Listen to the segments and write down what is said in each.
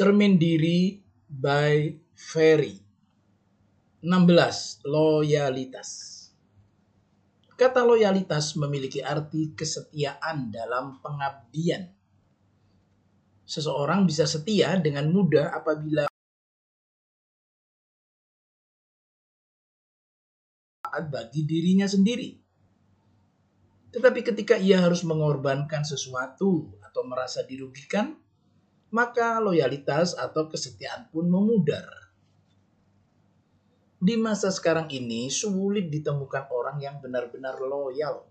Cermin diri by Ferry. 16. Loyalitas. Kata loyalitas memiliki arti kesetiaan dalam pengabdian. Seseorang bisa setia dengan mudah apabila bagi dirinya sendiri. Tetapi ketika ia harus mengorbankan sesuatu atau merasa dirugikan, maka loyalitas atau kesetiaan pun memudar. Di masa sekarang ini sulit ditemukan orang yang benar-benar loyal.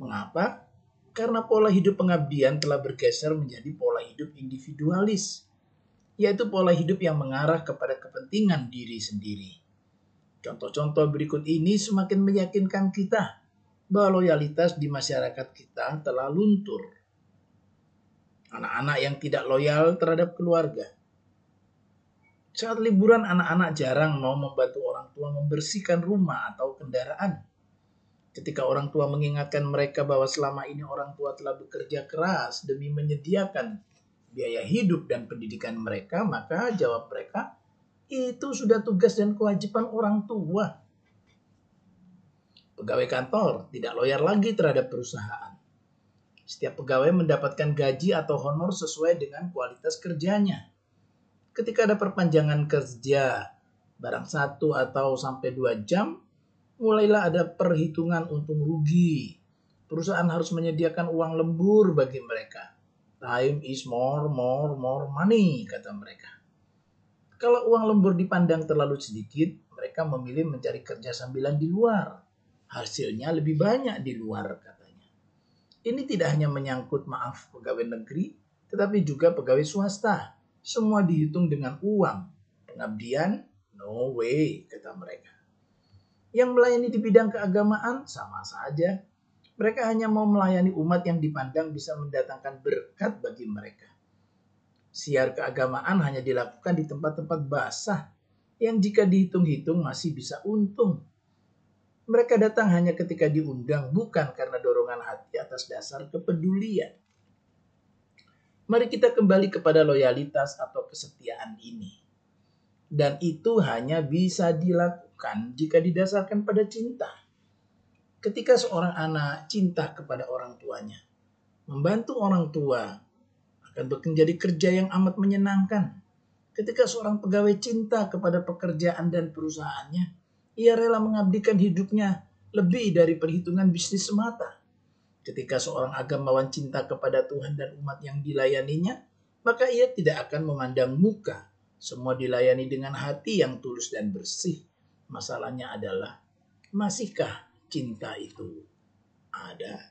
Mengapa? Karena pola hidup pengabdian telah bergeser menjadi pola hidup individualis, yaitu pola hidup yang mengarah kepada kepentingan diri sendiri. Contoh-contoh berikut ini semakin meyakinkan kita bahwa loyalitas di masyarakat kita telah luntur anak-anak yang tidak loyal terhadap keluarga. Saat liburan anak-anak jarang mau membantu orang tua membersihkan rumah atau kendaraan. Ketika orang tua mengingatkan mereka bahwa selama ini orang tua telah bekerja keras demi menyediakan biaya hidup dan pendidikan mereka, maka jawab mereka, itu sudah tugas dan kewajiban orang tua. Pegawai kantor tidak loyal lagi terhadap perusahaan setiap pegawai mendapatkan gaji atau honor sesuai dengan kualitas kerjanya. Ketika ada perpanjangan kerja, barang satu atau sampai dua jam, mulailah ada perhitungan untung rugi. Perusahaan harus menyediakan uang lembur bagi mereka. Time is more, more, more money, kata mereka. Kalau uang lembur dipandang terlalu sedikit, mereka memilih mencari kerja sambilan di luar. Hasilnya lebih banyak di luar, kata ini tidak hanya menyangkut maaf pegawai negeri, tetapi juga pegawai swasta. Semua dihitung dengan uang. Pengabdian, no way, kata mereka. Yang melayani di bidang keagamaan sama saja. Mereka hanya mau melayani umat yang dipandang bisa mendatangkan berkat bagi mereka. Siar keagamaan hanya dilakukan di tempat-tempat basah yang jika dihitung-hitung masih bisa untung mereka datang hanya ketika diundang, bukan karena dorongan hati atas dasar kepedulian. Mari kita kembali kepada loyalitas atau kesetiaan ini. Dan itu hanya bisa dilakukan jika didasarkan pada cinta. Ketika seorang anak cinta kepada orang tuanya, membantu orang tua akan menjadi kerja yang amat menyenangkan. Ketika seorang pegawai cinta kepada pekerjaan dan perusahaannya, ia rela mengabdikan hidupnya lebih dari perhitungan bisnis semata. Ketika seorang agamawan cinta kepada Tuhan dan umat yang dilayaninya, maka ia tidak akan memandang muka. Semua dilayani dengan hati yang tulus dan bersih. Masalahnya adalah, masihkah cinta itu ada?